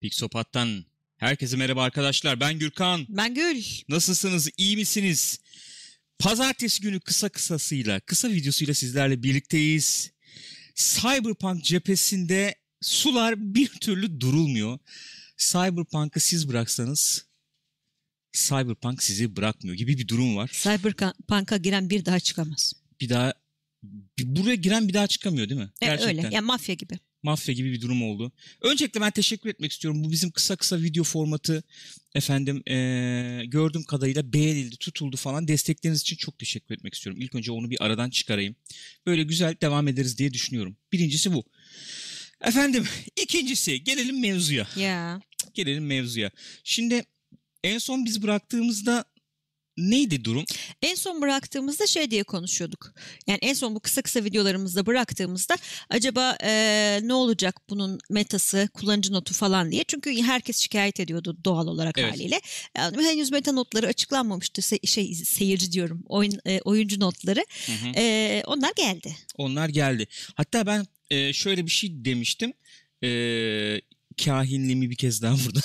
Pixopat'tan herkese merhaba arkadaşlar. Ben Gürkan. Ben Gül. Nasılsınız? İyi misiniz? Pazartesi günü kısa kısasıyla, kısa videosuyla sizlerle birlikteyiz. Cyberpunk cephesinde sular bir türlü durulmuyor. Cyberpunk'ı siz bıraksanız Cyberpunk sizi bırakmıyor gibi bir durum var. Cyberpunk'a giren bir daha çıkamaz. Bir daha buraya giren bir daha çıkamıyor değil mi? E, öyle. Yani mafya gibi. Mafya gibi bir durum oldu. Öncelikle ben teşekkür etmek istiyorum. Bu bizim kısa kısa video formatı efendim eee, gördüğüm kadarıyla beğenildi, tutuldu falan. Destekleriniz için çok teşekkür etmek istiyorum. İlk önce onu bir aradan çıkarayım. Böyle güzel devam ederiz diye düşünüyorum. Birincisi bu. Efendim ikincisi gelelim mevzuya. Ya. Gelelim mevzuya. Şimdi en son biz bıraktığımızda neydi durum? En son bıraktığımızda şey diye konuşuyorduk. Yani en son bu kısa kısa videolarımızda bıraktığımızda acaba e, ne olacak bunun metası, kullanıcı notu falan diye. Çünkü herkes şikayet ediyordu doğal olarak Evet. haliyle. Yani henüz meta notları açıklanmamıştı. Se- şey seyirci diyorum. Oyun e, oyuncu notları. Hı hı. E, onlar geldi. Onlar geldi. Hatta ben e, şöyle bir şey demiştim. E, kahinliğimi bir kez daha burada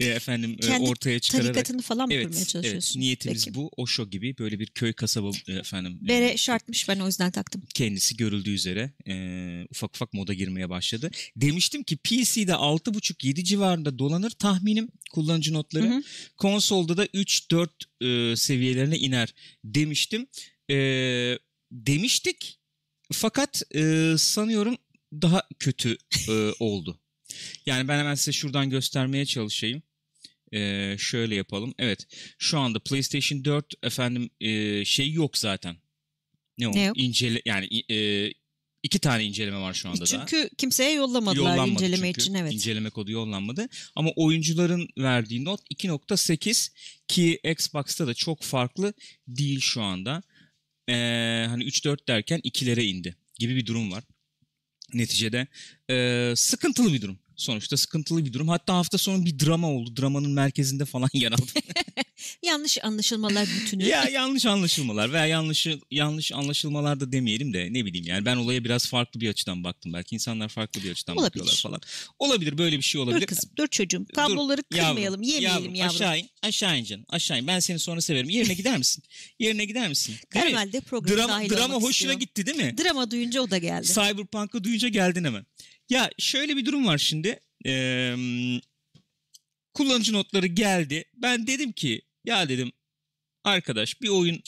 e, efendim e, Kendi ortaya çıkararak. Tarikatını falan mı Evet, kurmaya evet. çalışıyorsun? Niyetimiz Peki. bu. Osho gibi böyle bir köy kasaba e, efendim. e, Bere şartmış ben o yüzden taktım. kendisi görüldüğü üzere e, ufak ufak moda girmeye başladı. Demiştim ki PC'de 6.5-7 civarında dolanır tahminim kullanıcı notları. Hı hı. Konsolda da 3-4 e, seviyelerine iner demiştim. E, demiştik fakat e, sanıyorum daha kötü e, oldu. Yani ben hemen size şuradan göstermeye çalışayım. E, şöyle yapalım. Evet şu anda PlayStation 4 efendim e, şey yok zaten. Ne o? Ne yok? İncele yani e, iki tane inceleme var şu anda da. Çünkü kimseye yollamadılar Yollanmadı inceleme çünkü. için evet. İnceleme kodu yollanmadı. Ama oyuncuların verdiği not 2.8 ki Xbox'ta da çok farklı değil şu anda. Ee, hani 3-4 derken 2'lere indi gibi bir durum var. Neticede ee, sıkıntılı bir durum. Sonuçta sıkıntılı bir durum. Hatta hafta sonu bir drama oldu. Dramanın merkezinde falan yer aldı. Yanlış anlaşılmalar bütünü. ya yanlış anlaşılmalar veya yanlış yanlış anlaşılmalar da demeyelim de ne bileyim yani ben olaya biraz farklı bir açıdan baktım. Belki insanlar farklı bir açıdan Olabilir. bakıyorlar falan. Olabilir böyle bir şey olabilir. dur kızım dur çocuğum. Kabloları Dur, kırmayalım yemeyelim yavrum. Aşağı in, aşağı in canım. Aşağı in. Ben seni sonra severim. Yerine gider misin? Yerine gider misin? Değil mi? Karamel de programa Drama, dahil drama hoşuna istiyor. gitti değil mi? Drama duyunca o da geldi. Cyberpunk'ı duyunca geldin hemen. Ya şöyle bir durum var şimdi. Ee, kullanıcı notları geldi. Ben dedim ki ya dedim arkadaş bir oyun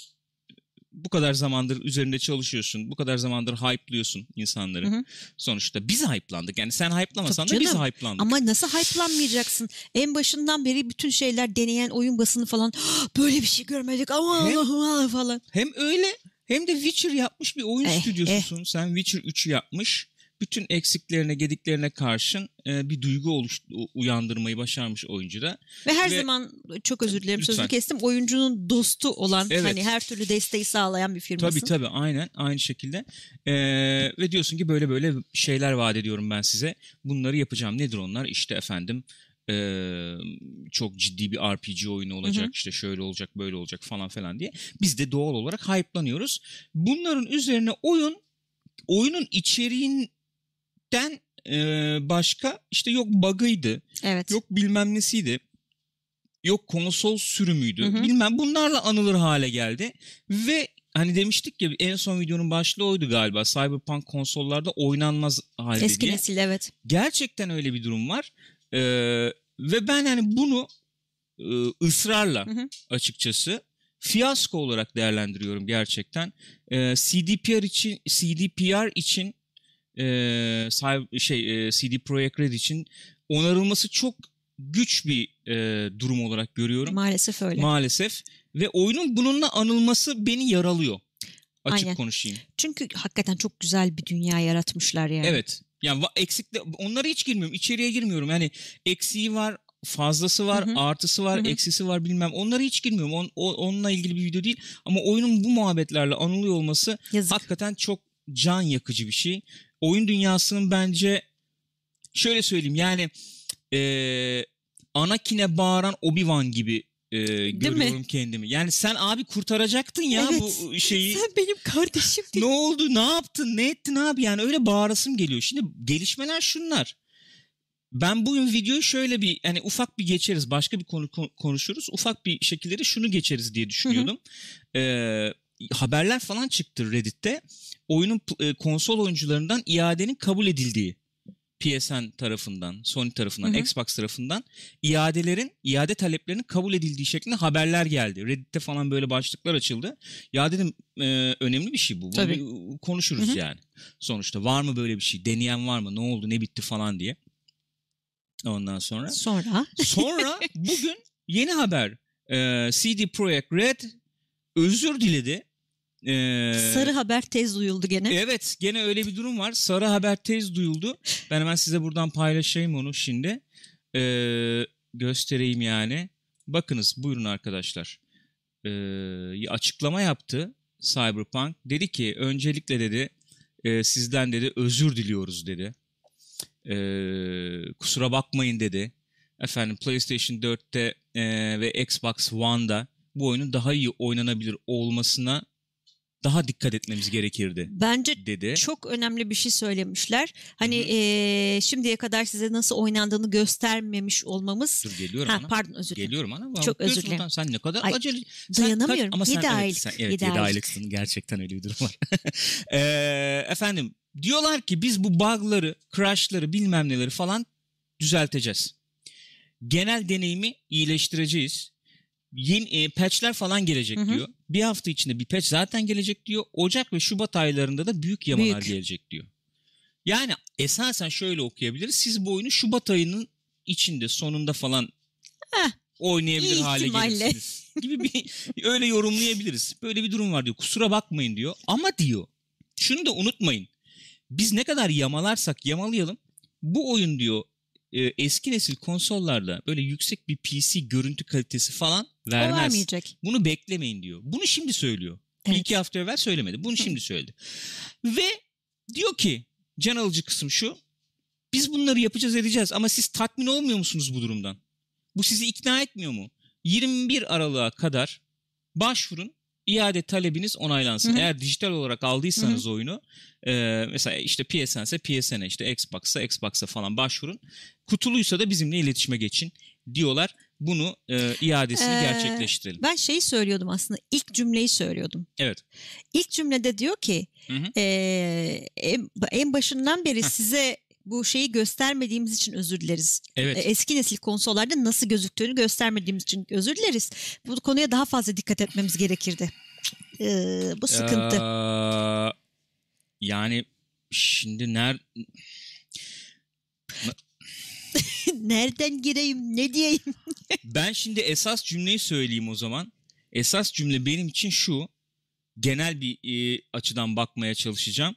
bu kadar zamandır üzerinde çalışıyorsun. Bu kadar zamandır hype'lıyorsun insanları. Hı hı. Sonuçta biz hype'landık. Yani sen hype'lamasan da biz hype'landık. Ama nasıl hype'lanmayacaksın? En başından beri bütün şeyler deneyen oyun basını falan böyle bir şey görmedik ama Hem- Allah'ım falan. Hem öyle hem de Witcher yapmış bir oyun Eh, stüdyosusun. Sen Witcher 3'ü yapmış. Bütün eksiklerine, gediklerine karşın e, bir duygu oluş, uyandırmayı başarmış oyuncu da. Ve her Ve- zaman çok özür dilerim Lütfen. sözünü kestim. Oyuncunun dostu olan Evet. hani her türlü desteği sağlayan bir firmasın. Tabii tabii aynen aynı şekilde. E, ve diyorsun ki böyle böyle şeyler vaat ediyorum ben size. Bunları yapacağım. Nedir onlar? İşte efendim e, çok ciddi bir RPG oyunu olacak. Hı hı. işte şöyle olacak böyle olacak falan falan diye. Biz de doğal olarak hype'lanıyoruz. Bunların üzerine oyun oyunun içeriğinden e, başka işte yok bug'ıydı. Evet. Yok bilmem nesiydi. Yok konsol sürümüydü. Hı hı. Bilmem bunlarla anılır hale geldi. Ve hani demiştik ya en son videonun başlığı oydu galiba. Cyberpunk konsollarda oynanmaz halde Eski diye. nesil evet. Gerçekten öyle bir durum var. Ee, ve ben hani bunu e, ısrarla Hı hı. açıkçası fiyasko olarak değerlendiriyorum gerçekten. Ee, CDPR için CDPR için e, şey e, CD Projekt Red için onarılması çok güç bir e, durum olarak görüyorum Maalesef öyle. maalesef ve oyunun bununla anılması beni yaralıyor. Açık Aynen. konuşayım. Çünkü hakikaten çok güzel bir dünya yaratmışlar yani. Evet. Yani eksikle onlara hiç girmiyorum. İçeriye girmiyorum. Yani eksiği var, fazlası var, Hı hı. artısı var, Hı hı. eksisi var bilmem. Onlara hiç girmiyorum. On, o- onunla ilgili bir video değil. Ama oyunun bu muhabbetlerle anılıyor olması Yazık. hakikaten çok can yakıcı bir şey. Oyun dünyasının bence şöyle söyleyeyim yani eee Anakin'e bağıran Obi-Wan gibi mi? görüyorum kendimi. Yani sen abi kurtaracaktın ya Evet. bu şeyi. Sen benim kardeşim ne oldu? Ne yaptın? Ne ettin abi? Yani öyle bağırasım geliyor. Şimdi gelişmeler şunlar. ben bugün videoyu şöyle bir hani ufak bir geçeriz. Başka bir konu kon- konuşuruz. Ufak bir şekilde de şunu geçeriz diye düşünüyordum. Ee, haberler falan çıktı Reddit'te. Oyunun e, konsol oyuncularından iadenin kabul edildiği. PSN tarafından, Sony tarafından, Hı hı. Xbox tarafından iadelerin, iade taleplerinin kabul edildiği şeklinde haberler geldi. Reddit'te falan böyle başlıklar açıldı. Ya dedim e, önemli bir şey bu. Bunu Tabii. bir konuşuruz Hı hı. yani. Sonuçta var mı böyle bir şey? Deneyen var mı? Ne oldu? Ne bitti falan diye. Ondan sonra. Sonra Sonra bugün yeni haber. E, CD Projekt Red özür diledi. E, sarı haber tez duyuldu gene. Evet gene öyle bir durum var. Sarı haber tez duyuldu. Ben hemen size buradan paylaşayım onu şimdi. Ee, göstereyim yani. Bakınız buyurun arkadaşlar. Ee, açıklama yaptı Cyberpunk. Dedi ki öncelikle dedi e, sizden dedi özür diliyoruz dedi. Ee, kusura bakmayın dedi. Efendim PlayStation 4'te e, ve Xbox One'da bu oyunun daha iyi oynanabilir olmasına daha dikkat etmemiz gerekirdi Bence dedi. çok önemli bir şey söylemişler. Hani Hı hı. eee, şimdiye kadar size nasıl oynandığını göstermemiş olmamız. Dur geliyorum Ha ana. pardon özür dilerim. Geliyorum ana. Çok özür dilerim. Sen ne kadar Ay, acele. sen dayanamıyorum. kaç- ama sen, Yedi evet, aylık, sen- evet, yedi 7 aylık. aylıksın. Gerçekten öyle bir durum var. Ee, efendim diyorlar ki biz bu bug'ları, crash'ları bilmem neleri falan düzelteceğiz. Genel deneyimi iyileştireceğiz. Yeni e, patch'ler falan gelecek Hı hı. diyor. Bir hafta içinde bir patch zaten gelecek diyor. Ocak ve Şubat aylarında da büyük yamalar Büyük. gelecek diyor. Yani esasen şöyle okuyabiliriz. Siz bu oyunu Şubat ayının içinde sonunda falan Heh, oynayabilir hale ihtimalle. gelirsiniz. Gibi bir öyle yorumlayabiliriz. Böyle bir durum var diyor. Kusura bakmayın diyor. Ama diyor şunu da unutmayın. Biz ne kadar yamalarsak yamalayalım bu oyun diyor e, eski nesil konsollarda böyle yüksek bir PC görüntü kalitesi falan O vermez. vermeyecek. Bunu beklemeyin diyor. Bunu şimdi söylüyor. Bir Evet. iki hafta evvel söylemedi. Bunu şimdi söyledi. Ve diyor ki can alıcı kısım şu. Biz bunları yapacağız edeceğiz ama siz tatmin olmuyor musunuz bu durumdan? Bu sizi ikna etmiyor mu? 21 Aralık'a kadar başvurun iade talebiniz onaylansın. Hı hı. Eğer dijital olarak aldıysanız oyunu e, mesela işte PSN ise PSN'e işte Xbox'a Xbox'a falan başvurun. Kutuluysa da bizimle iletişime geçin diyorlar. Bunu e, iadesini Ee, gerçekleştirelim. Ben şeyi söylüyordum aslında. İlk cümleyi söylüyordum. Evet. İlk cümlede diyor ki Hı hı. eee, en, en başından beri Heh. size bu şeyi göstermediğimiz için özür dileriz. Evet. E, Eski nesil konsollarda nasıl gözüktüğünü göstermediğimiz için özür dileriz. Bu konuya daha fazla dikkat etmemiz gerekirdi. Ee, bu sıkıntı. Ee, yani şimdi ner Nereden gireyim ne diyeyim? ben şimdi esas cümleyi söyleyeyim o zaman. Esas cümle benim için şu. Genel bir e, açıdan bakmaya çalışacağım.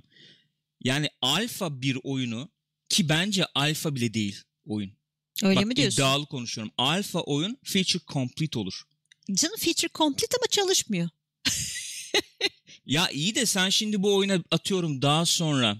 Yani alfa bir oyunu ki bence alfa bile değil oyun. Öyle Bak mi diyorsun? iddialı konuşuyorum. Alfa oyun feature complete olur. Canım feature complete ama çalışmıyor. Ya iyi de sen şimdi bu oyuna atıyorum daha sonra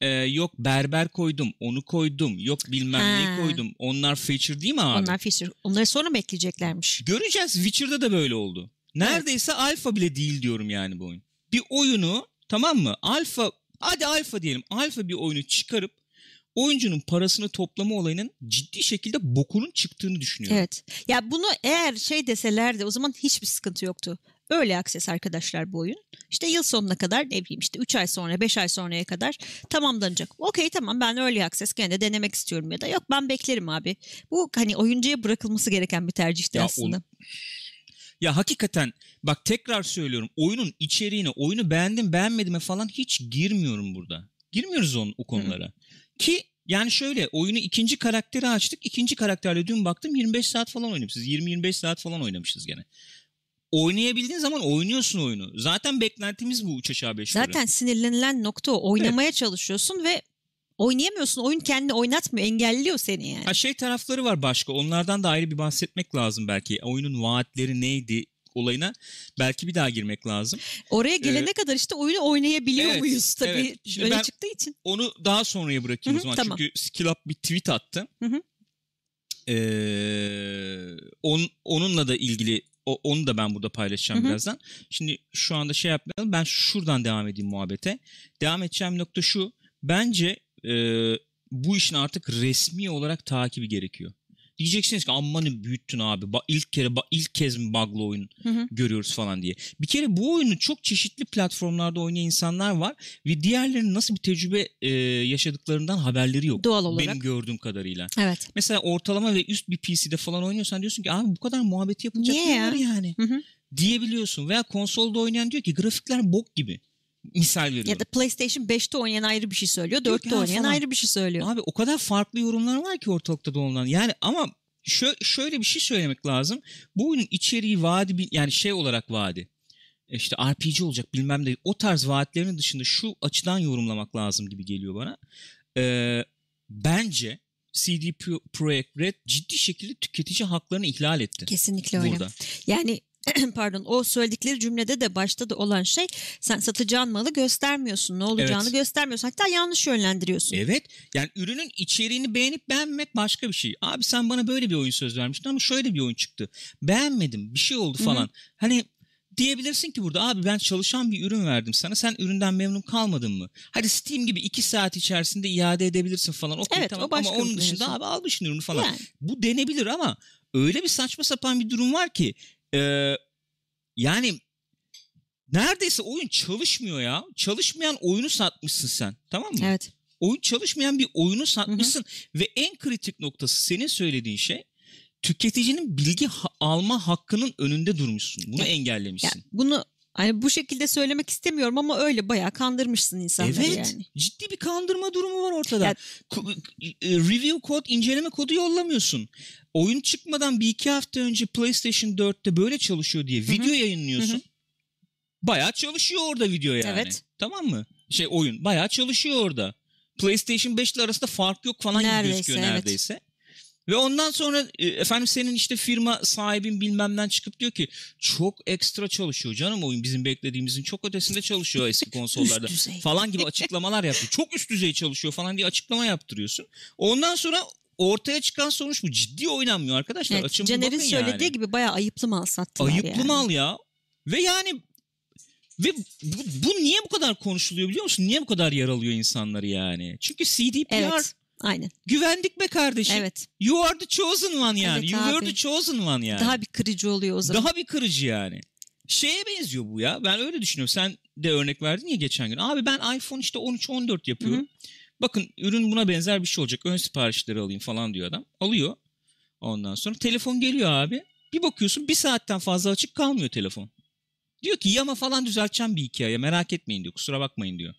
e, yok berber koydum, onu koydum, yok bilmem ne koydum. Onlar feature değil mi abi? Onlar feature. Onları sonra mı ekleyeceklermiş? Göreceğiz. Witcher'da da böyle oldu. Neredeyse alfa bile değil diyorum yani bu oyun. Bir oyunu tamam mı? Alfa hadi alfa diyelim. Alfa bir oyunu çıkarıp oyuncunun parasını toplama olayının ciddi şekilde bokunun çıktığını düşünüyorum. Evet. Ya bunu eğer şey deselerdi o zaman hiçbir sıkıntı yoktu. Öyle akses arkadaşlar bu oyun. İşte yıl sonuna kadar ne bileyim işte 3 ay sonra 5 ay sonraya kadar tamamlanacak. Okey tamam ben öyle akses gene de denemek istiyorum ya da yok ben beklerim abi. Bu hani oyuncuya bırakılması gereken bir tercihti Ya aslında. ol- Ya hakikaten bak tekrar söylüyorum oyunun içeriğine, oyunu beğendim beğenmedime falan hiç girmiyorum burada. Girmiyoruz on, o konulara. Ki yani şöyle oyunu ikinci karakteri açtık. İkinci karakterle dün baktım 25 saat falan oynamışız. 20-25 saat falan oynamışız gene. Oynayabildiğin zaman oynuyorsun oyunu. Zaten beklentimiz bu 3 aşağı 5 yukarı. Zaten sinirlenilen nokta o. Oynamaya çalışıyorsun ve oynayamıyorsun. Oyun kendini oynatmıyor, engelliyor seni yani. Ha şey tarafları var başka. Onlardan da ayrı bir bahsetmek lazım belki. Oyunun vaatleri neydi olayına belki bir daha girmek lazım. Oraya gelene kadar işte oyunu oynayabiliyor Evet, muyuz tabii evet. Şimdi öyle ben- çıktığı için. Onu daha sonraya bırakayım Hı o zaman. tamam. Çünkü Skill Up bir tweet attı. Ee, on, onunla da ilgili o, onu da ben burada paylaşacağım Hı hı. birazdan. Şimdi şu anda şey yapmayalım. Ben şuradan devam edeyim muhabbete. Devam edeceğim nokta şu. Bence e, bu işin artık resmi olarak takibi gerekiyor. Diyeceksiniz ki ammanı büyüttün abi. Ba- ilk kere ba- ilk kez mi bug'lı oyun Hı hı. görüyoruz falan diye. Bir kere bu oyunu çok çeşitli platformlarda oynayan insanlar var ve diğerlerinin nasıl bir tecrübe e, yaşadıklarından haberleri yok. Doğal olarak. Benim gördüğüm kadarıyla. Evet. Mesela ortalama ve üst bir PC'de falan oynuyorsan diyorsun ki abi bu kadar muhabbeti yapılacak Niye ya? yani? Hı hı. Diyebiliyorsun veya konsolda oynayan diyor ki grafikler bok gibi. Misal veriyorum. Ya da PlayStation 5'te oynayan ayrı bir şey söylüyor. Yok 4'te ya oynayan falan. ayrı bir şey söylüyor. Abi o kadar farklı yorumlar var ki ortalıkta dolanan. Yani ama şö- şöyle bir şey söylemek lazım. Bu oyunun içeriği vaadi yani şey olarak vaadi. İşte RPG olacak bilmem ne. O tarz vaatlerinin dışında şu açıdan yorumlamak lazım gibi geliyor bana. Ee, bence CD Pro- Projekt Red ciddi şekilde tüketici haklarını ihlal etti. Kesinlikle öyle. Burada. Yani pardon o söyledikleri cümlede de başta da olan şey sen satacağın malı göstermiyorsun. Ne olacağını Evet. göstermiyorsun. Hatta yanlış yönlendiriyorsun. Evet. Yani ürünün içeriğini beğenip beğenmemek başka bir şey. Abi sen bana böyle bir oyun söz vermiştin ama şöyle bir oyun çıktı. Beğenmedim. Bir şey oldu falan. Hani diyebilirsin ki burada abi ben çalışan bir ürün verdim sana. Sen üründen memnun kalmadın mı? Hadi Steam gibi iki saat içerisinde iade edebilirsin falan. Okey Evet, o tamam başka ama onun dışında abi almışsın ürünü falan. Yani. Bu denebilir ama öyle bir saçma sapan bir durum var ki e, yani neredeyse oyun çalışmıyor ya. Çalışmayan oyunu satmışsın sen. Tamam mı? Evet. oyun çalışmayan bir oyunu satmışsın ve en kritik noktası senin söylediğin şey tüketicinin bilgi ha- alma hakkının önünde durmuşsun. Bunu Ya- engellemişsin. Yani bunu hani bu şekilde söylemek istemiyorum ama öyle bayağı kandırmışsın insanları evet. yani. Ciddi bir kandırma durumu var ortada. Ya- Ko- e, review kod, inceleme kodu yollamıyorsun. Oyun çıkmadan bir iki hafta önce PlayStation 4'te böyle çalışıyor diye hı. video yayınlıyorsun. Hı hı. Bayağı çalışıyor orada video yani. Evet. Tamam mı? Şey oyun bayağı çalışıyor orada. PlayStation 5 ile arasında fark yok falan gibi Neredeyse, gözüküyor evet. Ve ondan sonra e, efendim senin işte firma sahibin bilmemden çıkıp diyor ki çok ekstra çalışıyor canım oyun bizim beklediğimizin çok ötesinde çalışıyor eski konsollarda falan gibi açıklamalar yapıyor. Çok üst düzey çalışıyor falan diye açıklama yaptırıyorsun. Ondan sonra ortaya çıkan sonuç bu. Ciddi oynanmıyor arkadaşlar. Evet, Açın Caner'in söylediği yani. gibi bayağı ayıplı mal sattılar Ayıplı yani. mal ya. Ve yani ve bu, bu niye bu kadar konuşuluyor biliyor musun? Niye bu kadar yaralıyor insanları yani? Çünkü CDPR Evet. Aynen. güvendik be kardeşim. Evet. You are the chosen one yani. Evet you abi. were the chosen one yani. Daha bir kırıcı oluyor o zaman. Daha bir kırıcı yani. Şeye benziyor bu ya. Ben öyle düşünüyorum. Sen de örnek verdin ya geçen gün. Abi ben iPhone işte 13-14 yapıyorum. Hı hı. Bakın ürün buna benzer bir şey olacak. Ön siparişleri alayım falan diyor adam. Alıyor. Ondan sonra telefon geliyor abi. Bir bakıyorsun bir saatten fazla açık kalmıyor telefon. Diyor ki yama falan düzelteceğim bir iki aya merak etmeyin diyor. Kusura bakmayın diyor.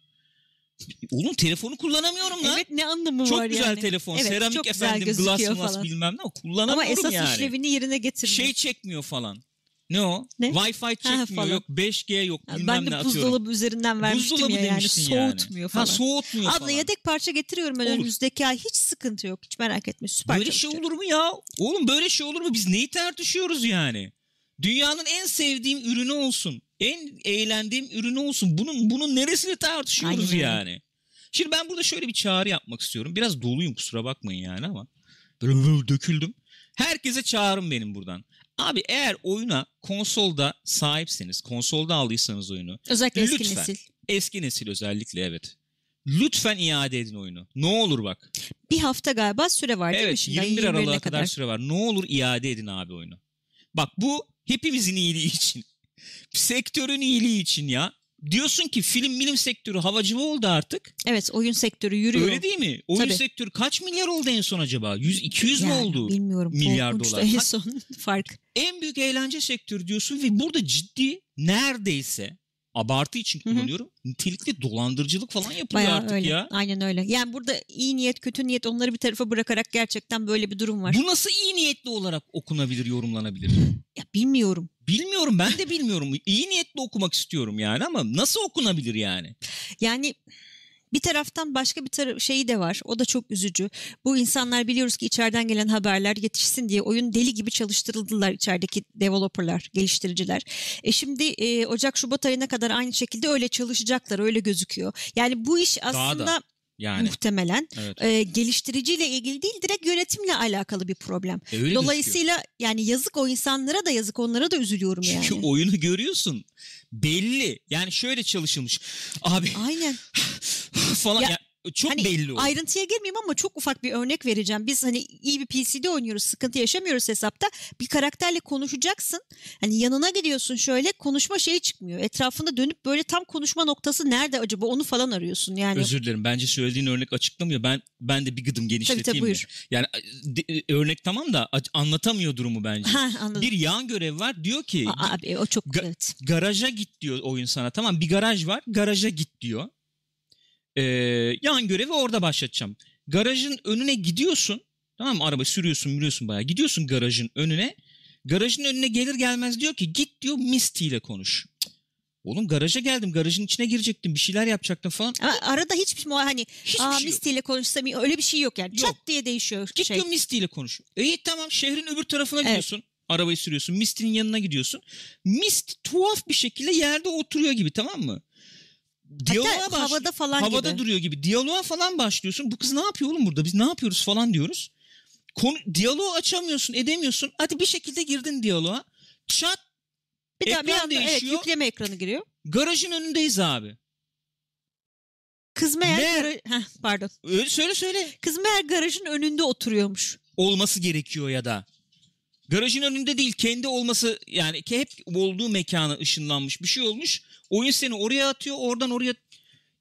Oğlum telefonu kullanamıyorum lan. Evet ne anlamı çok var güzel yani. telefon. Evet, Seramik çok güzel efendim glass glass bilmem ne. Ama Kullanamıyorum esas yani. işlevini yerine getirmiyor. Şey çekmiyor falan. Ne o? Ne? Wi-Fi çekmiyor falan. yok 5G yok Yani bilmem ben ne de atıyorum. buzdolabı üzerinden vermiştim Buzdolabı ya yani soğutmuyor falan. Ha soğutmuyor Abla falan. yedek parça getiriyorum ben Olur. önümüzdeki ay hiç sıkıntı yok hiç merak etme süper Böyle şey çalışacak. olur mu ya? Oğlum böyle şey olur mu? Biz neyi tartışıyoruz yani? Dünyanın en sevdiğim ürünü olsun. En eğlendiğim ürünü olsun. Bunun bunun neresini tartışıyoruz Aynen yani? Şimdi ben burada şöyle bir çağrı yapmak istiyorum. Biraz doluyum kusura bakmayın yani ama. Böyle, döküldüm. Herkese çağrım benim buradan. Abi eğer oyuna konsolda sahipseniz, konsolda aldıysanız oyunu, Özellikle eski Lütfen. nesil. eski nesil özellikle evet. Lütfen iade edin oyunu. Ne olur bak. Bir hafta galiba süre var değil mi Evet şimdi? 21 21'ine Aralık'a kadar süre var. Ne olur iade edin abi oyunu. Bak bu hepimizin iyiliği için. Sektörün iyiliği için ya. Diyorsun ki film bilim sektörü havacıva oldu artık. Evet oyun sektörü yürüyor. Öyle değil mi? Oyun Tabii. sektörü kaç milyar oldu en son acaba? 100 200 mü Yani oldu? Bilmiyorum. Milyar dolar. En son fark. En büyük eğlence sektörü diyorsun ve burada ciddi neredeyse abartı için kullanıyorum. Nitelikli dolandırıcılık falan yapılıyor Bayağı artık öyle. ya. Aynen öyle. Yani burada iyi niyet kötü niyet onları bir tarafa bırakarak gerçekten böyle bir durum var. Bu nasıl iyi niyetli olarak okunabilir, yorumlanabilir? Ya bilmiyorum. Bilmiyorum ben de bilmiyorum. İyi niyetli okumak istiyorum yani ama nasıl okunabilir yani? Yani bir taraftan başka bir tara- şeyi de var. O da çok üzücü. Bu insanlar biliyoruz ki içeriden gelen haberler yetişsin diye oyun deli gibi çalıştırıldılar içerideki developerlar, geliştiriciler. E şimdi e, Ocak Şubat ayına kadar aynı şekilde öyle çalışacaklar, öyle gözüküyor. Yani bu iş da. aslında Yani muhtemelen evet. e, geliştiriciyle ilgili değil, direkt yönetimle alakalı bir problem. E, öyle Dolayısıyla yani yazık o insanlara da yazık onlara da üzülüyorum gözüküyor. yani. Çünkü oyunu görüyorsun. Belli. Yani şöyle çalışılmış. Abi Aynen. falan. Ya- Ya, çok Hani belli oldu. Ayrıntıya girmeyeyim ama çok ufak bir örnek vereceğim. Biz hani iyi bir PC'de oynuyoruz, sıkıntı yaşamıyoruz hesapta. Bir karakterle konuşacaksın. Hani yanına gidiyorsun şöyle konuşma şeyi çıkmıyor. Etrafında dönüp böyle tam konuşma noktası nerede acaba onu falan arıyorsun. Yani Özür dilerim. Bence söylediğin örnek açıklamıyor. Ben ben de bir gıdım genişleteyim. tabii tabii mi? buyur. Yani de- örnek tamam da anlatamıyor durumu bence. Ha, anladım. bir yan görev var. Diyor ki Aa, abi o çok Ga- evet. garaja git diyor oyun sana. Tamam bir garaj var. Garaja git diyor. Ee, yan görevi orada başlatacağım. Garajın önüne gidiyorsun. Tamam mı? Araba sürüyorsun, sürüyorsun bayağı. Gidiyorsun garajın önüne. Garajın önüne gelir gelmez diyor ki git diyor Misty ile konuş. Oğlum garaja geldim. Garajın içine girecektim. Bir şeyler yapacaktım falan. Ama arada hiçbir şey hani Hiçbir aa şey. Misty ile konuşsam iyi öyle bir şey yok yani. Yok. Çat diye değişiyor Git şey. diyor Misty ile konuş. İyi tamam şehrin öbür tarafına Evet. gidiyorsun. Arabayı sürüyorsun. Misty'nin yanına gidiyorsun. Misty tuhaf bir şekilde yerde oturuyor gibi tamam mı? Diyaloğa Hatta baş- havada falan havada gibi. duruyor gibi. Diyaloğa falan başlıyorsun. Bu kız ne yapıyor oğlum burada? Biz ne yapıyoruz falan diyoruz. Konu, diyaloğu açamıyorsun, edemiyorsun. Hadi bir şekilde girdin diyaloğa. Çat bir daha bir anda evet, değişiyor. yükleme ekranı giriyor. garajın önündeyiz abi. Kız meğer gara- Heh, pardon. Öyle söyle söyle. Kız meğer garajın önünde oturuyormuş. olması gerekiyor ya da. Garajın önünde değil kendi olması yani ki hep olduğu mekana ışınlanmış bir şey olmuş. Oyun seni oraya atıyor oradan oraya.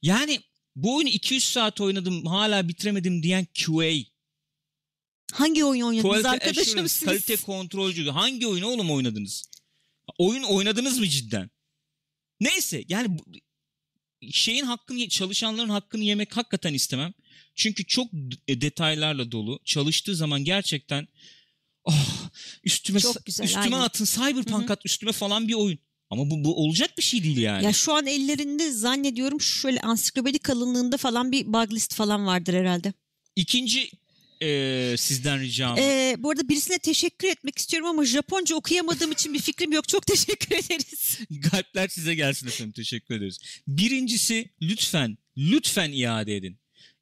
Yani bu oyunu 200 saat oynadım hala bitiremedim diyen QA. Hangi oyun oynadınız Quality arkadaşım siz? kalite kontrolcü. Hangi oyunu oğlum oynadınız? Oyun oynadınız mı cidden? Neyse yani şeyin hakkını çalışanların hakkını yemek hakikaten istemem. Çünkü çok detaylarla dolu. Çalıştığı zaman gerçekten oh, üstüme Çok güzel, üstüme aynen. atın Cyberpunk at üstüme falan bir oyun. Ama bu, bu olacak bir şey değil yani. Ya şu an ellerinde zannediyorum şöyle ansiklopedi kalınlığında falan bir bug list falan vardır herhalde. İkinci e, sizden ricam. Ee, bu arada birisine teşekkür etmek istiyorum ama Japonca okuyamadığım için bir fikrim yok. Çok teşekkür ederiz. Galpler size gelsin efendim. Teşekkür ederiz. Birincisi lütfen, lütfen iade edin.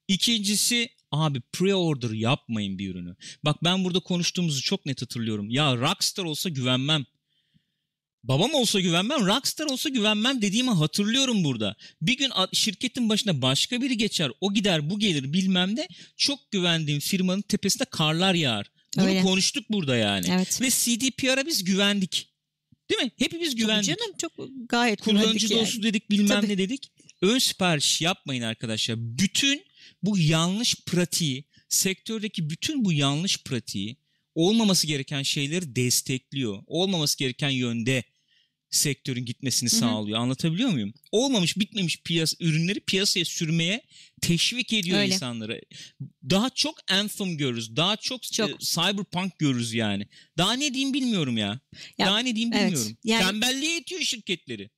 İkincisi abi pre-order yapmayın bir ürünü. Bak ben burada konuştuğumuzu çok net hatırlıyorum. Ya Rockstar olsa güvenmem. Babam olsa güvenmem, Rockstar olsa güvenmem dediğimi hatırlıyorum burada. Bir gün şirketin başına başka biri geçer, o gider, bu gelir bilmem ne. Çok güvendiğim firmanın tepesinde karlar yağar. Bunu Öyle. konuştuk burada yani. Evet. Ve CDPR'a biz güvendik. Değil mi? Hepimiz Tabii güvendik. Canım çok gayet Kullanıcı güvendik yani. dostu dedik bilmem Tabii. ne dedik. Ön sipariş yapmayın arkadaşlar. Bütün bu yanlış pratiği, sektördeki bütün bu yanlış pratiği olmaması gereken şeyleri destekliyor. Olmaması gereken yönde sektörün gitmesini Hı hı. sağlıyor. Anlatabiliyor muyum? Olmamış bitmemiş piyas ürünleri piyasaya sürmeye teşvik ediyor Öyle. insanları. Daha çok Anthem görürüz. Daha çok, Çok. e, Cyberpunk görürüz yani. Daha ne diyeyim bilmiyorum ya. Ya, Daha ne diyeyim evet. bilmiyorum. Yani- Tembelliğe itiyor şirketleri.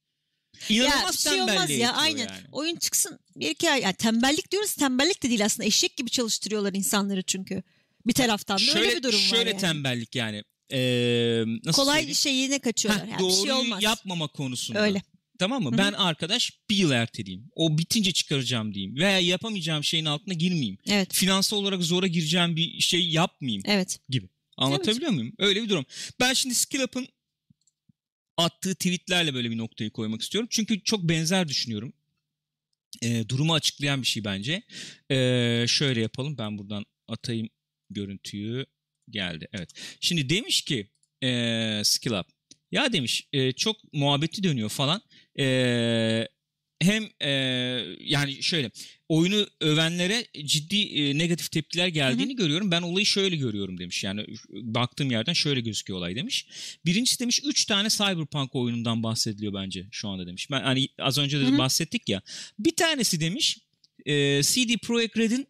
Ya İnanılmaz bir şey olmaz ya aynen. yani. Oyun çıksın bir iki ay. Yani tembellik diyoruz tembellik de değil aslında. Eşek gibi çalıştırıyorlar insanları çünkü. Bir taraftan da şöyle, öyle bir durum şöyle var yani. tembellik yani. Ee, nasıl Kolay söyleyeyim? şeyine kaçıyorlar. Heh, Yani bir şey doğruyu olmaz. yapmama konusunda. Öyle. Tamam mı? Hı hı. Ben arkadaş bir yıl erteleyeyim. O bitince çıkaracağım diyeyim. Veya yapamayacağım şeyin altına girmeyeyim. Evet. Finansal olarak zora gireceğim bir şey yapmayayım Evet. gibi. Anlatabiliyor muyum? Öyle bir durum. Ben şimdi SkillUp'ın attığı tweetlerle böyle bir noktayı koymak istiyorum. Çünkü çok benzer düşünüyorum. Ee, durumu açıklayan bir şey bence. Ee, şöyle yapalım. Ben buradan atayım görüntüyü. Geldi. Evet. Şimdi demiş ki ee, SkillUp. Ya demiş e, çok muhabbeti dönüyor falan. Ee, hem e, yani şöyle oyunu övenlere ciddi e, negatif tepkiler geldiğini görüyorum. Ben olayı şöyle görüyorum demiş. Yani baktığım yerden şöyle gözüküyor olay demiş. Birincisi demiş 3 tane Cyberpunk oyunundan bahsediliyor bence şu anda demiş. Ben hani az önce de Hı hı. bahsettik ya. Bir tanesi demiş e, CD Projekt Red'in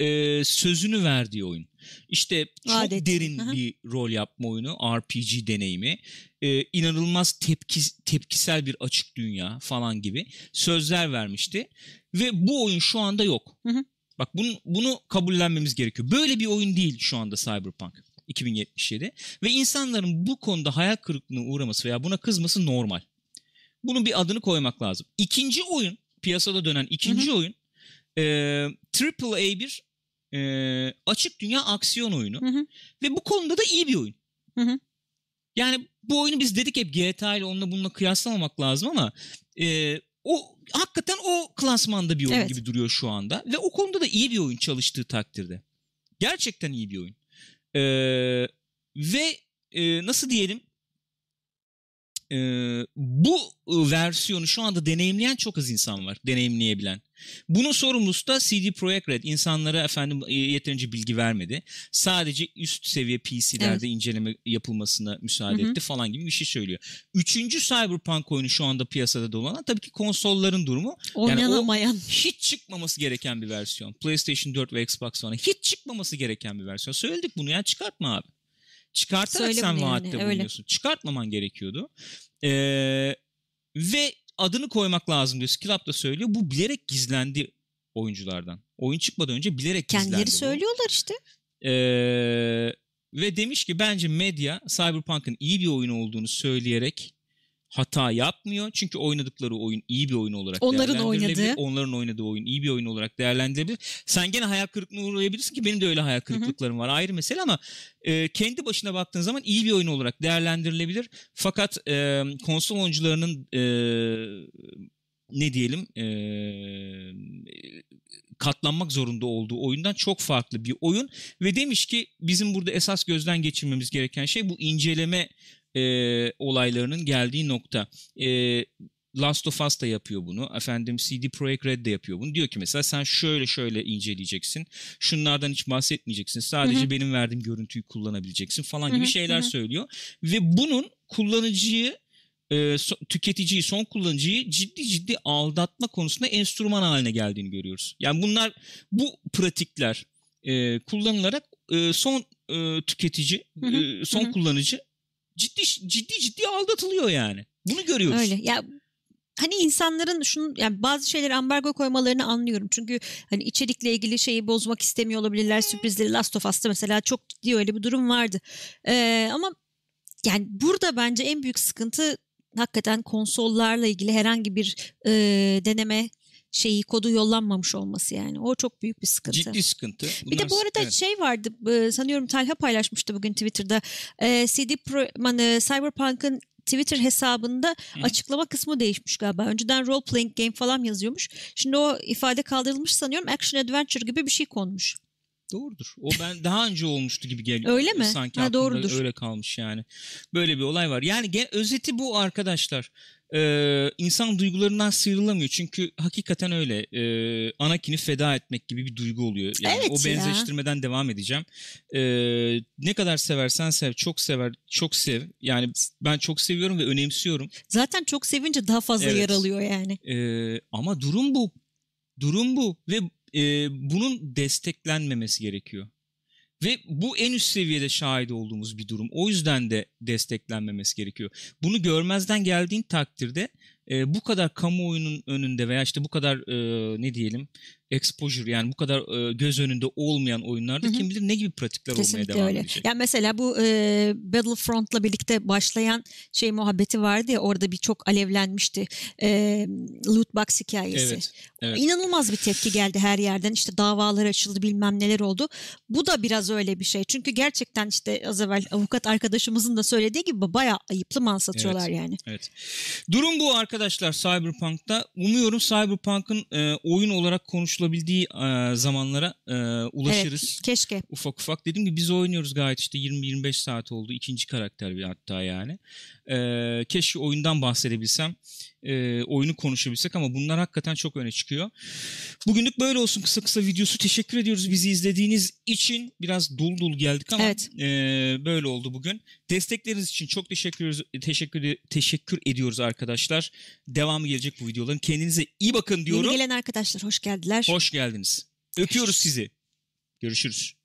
e, sözünü verdiği oyun. İşte çok Adet. derin Hı hı. bir rol yapma oyunu, RPG deneyimi. E, inanılmaz tepki, tepkisel bir açık dünya falan gibi sözler vermişti. Ve bu oyun şu anda yok. Hı hı. Bak bunu, bunu kabullenmemiz gerekiyor. Böyle bir oyun değil şu anda Cyberpunk 2077. Ve insanların bu konuda hayal kırıklığına uğraması veya buna kızması normal. Bunun bir adını koymak lazım. İkinci oyun, piyasada dönen ikinci oyun e, AAA bir e, açık dünya aksiyon oyunu. Hı hı. Ve bu konuda da iyi bir oyun. Hı hı. Yani bu oyunu biz dedik hep GTA ile onunla bununla kıyaslamamak lazım ama e, o hakikaten o klasmanda bir oyun Evet. gibi duruyor şu anda ve o konuda da iyi bir oyun çalıştığı takdirde. Gerçekten iyi bir oyun. Ee, ve e, nasıl diyelim e, bu e, versiyonu şu anda deneyimleyen çok az insan var. Deneyimleyebilen. Bunun sorumlusu da CD Projekt Red. İnsanlara efendim e, yeterince bilgi vermedi. Sadece üst seviye PC'lerde Evet. inceleme yapılmasına müsaade Hı hı. etti falan gibi bir şey söylüyor. Üçüncü Cyberpunk oyunu şu anda piyasada dolanan tabii ki konsolların durumu Oynanamayan. hiç çıkmaması gereken bir versiyon. PlayStation 4 ve Xbox One'a hiç çıkmaması gereken bir versiyon. Söyledik bunu ya çıkartma abi. Çıkartarak Söyle sen bunu yani, vaatte öyle. bulunuyorsun. Çıkartmaman gerekiyordu. Ee, ve adını koymak lazım diyor. Skill Up da söylüyor. Bu bilerek gizlendi oyunculardan. Oyun çıkmadan önce bilerek gizlendi. Kendileri bu. söylüyorlar işte. Ee, ve demiş ki bence medya Cyberpunk'ın iyi bir oyun olduğunu söyleyerek hata yapmıyor. Çünkü oynadıkları oyun iyi bir oyun olarak Onların oynadığı. Onların oynadığı oyun iyi bir oyun olarak değerlendirilebilir. Sen gene hayal kırıklığına uğrayabilirsin ki benim de öyle hayal kırıklıklarım var. Ayrı mesele ama e, kendi başına baktığın zaman iyi bir oyun olarak değerlendirilebilir. Fakat e, konsol oyuncularının e, ne diyelim e, katlanmak zorunda olduğu oyundan çok farklı bir oyun ve demiş ki bizim burada esas gözden geçirmemiz gereken şey bu inceleme e, olaylarının geldiği nokta. E, Last of Us da yapıyor bunu. Efendim CD Projekt Red de yapıyor bunu. Diyor ki mesela sen şöyle şöyle inceleyeceksin. Şunlardan hiç bahsetmeyeceksin. Sadece Hı hı. benim verdiğim görüntüyü kullanabileceksin falan gibi Hı hı, şeyler hı hı. söylüyor. Ve bunun kullanıcıyı e, so- tüketiciyi, son kullanıcıyı ciddi ciddi aldatma konusunda enstrüman haline geldiğini görüyoruz. Yani bunlar bu pratikler e, kullanılarak e, son e, tüketici, Hı hı, e, son hı hı. kullanıcı ciddi ciddi ciddi aldatılıyor yani. Bunu görüyoruz. Öyle. Ya hani insanların şunu yani bazı şeyleri ambargo koymalarını anlıyorum. Çünkü hani içerikle ilgili şeyi bozmak istemiyor olabilirler. Sürprizleri Last of Us'ta mesela çok ciddi öyle bir durum vardı. Ee, ama yani burada bence en büyük sıkıntı hakikaten konsollarla ilgili herhangi bir e, deneme şeyi kodu yollanmamış olması yani. O çok büyük bir sıkıntı. Ciddi sıkıntı. Bir Bunlar- de bu arada evet. şey vardı sanıyorum Talha paylaşmıştı bugün Twitter'da. CD Pro, e, Cyberpunk'ın Twitter hesabında Hı. açıklama kısmı değişmiş galiba. Önceden role playing game falan yazıyormuş. Şimdi o ifade kaldırılmış sanıyorum. Action adventure gibi bir şey konmuş. Doğrudur. O ben daha önce olmuştu gibi geliyor. Öyle mi? Sanki Ha, doğrudur. öyle kalmış yani. Böyle bir olay var. Yani özeti bu arkadaşlar. Ee, insan duygularından sıyrılamıyor. Çünkü hakikaten öyle. Ee, Anakin'i feda etmek gibi bir duygu oluyor. Yani Evet o ya. benzeştirmeden devam edeceğim. Ee, ne kadar seversen sev. Çok sever. Çok sev. Yani ben çok seviyorum ve önemsiyorum. Zaten çok sevince daha fazla Evet. yer alıyor yani. Ee, ama durum bu. Durum bu ve e, bunun desteklenmemesi gerekiyor. Ve bu en üst seviyede şahit olduğumuz bir durum. O yüzden de desteklenmemesi gerekiyor. Bunu görmezden geldiğin takdirde e, bu kadar kamuoyunun önünde veya işte bu kadar e, ne diyelim exposure yani bu kadar e, göz önünde olmayan oyunlarda Hı hı. kim bilir ne gibi pratikler olmaya Kesinlikle devam öyle. edecek. Yani mesela bu e, Battlefront'la birlikte başlayan şey muhabbeti vardı ya orada bir çok alevlenmişti. E, loot box hikayesi. Evet, evet. İnanılmaz bir tepki geldi her yerden. İşte davalar açıldı bilmem neler oldu. Bu da biraz öyle bir şey. Çünkü gerçekten işte az evvel avukat arkadaşımızın da söylediği gibi bayağı ayıplı mal satıyorlar yani. Evet. Durum bu arkadaşlar Cyberpunk'ta. Umuyorum Cyberpunk'ın e, oyun olarak konuşulabildiği e, zamanlara e, ulaşırız. Evet, keşke. Ufak ufak. Dediğim gibi biz oynuyoruz gayet işte 20-25 saat oldu. İkinci karakter bir hatta yani. E, keşke oyundan bahsedebilsem. E, oyunu konuşabilsek ama bunlar hakikaten çok öne çıkıyor. Bugünlük böyle olsun kısa kısa videosu. Teşekkür ediyoruz bizi izlediğiniz için. Biraz dolu dolu geldik ama Evet. e, böyle oldu bugün. Destekleriniz için çok teşekkür ediyoruz, teşekkür, teşekkür ediyoruz arkadaşlar. Devamı gelecek bu videoların. Kendinize iyi bakın diyorum. Yeni gelen arkadaşlar hoş geldiler. Hoş geldiniz. Öpüyoruz sizi. Görüşürüz.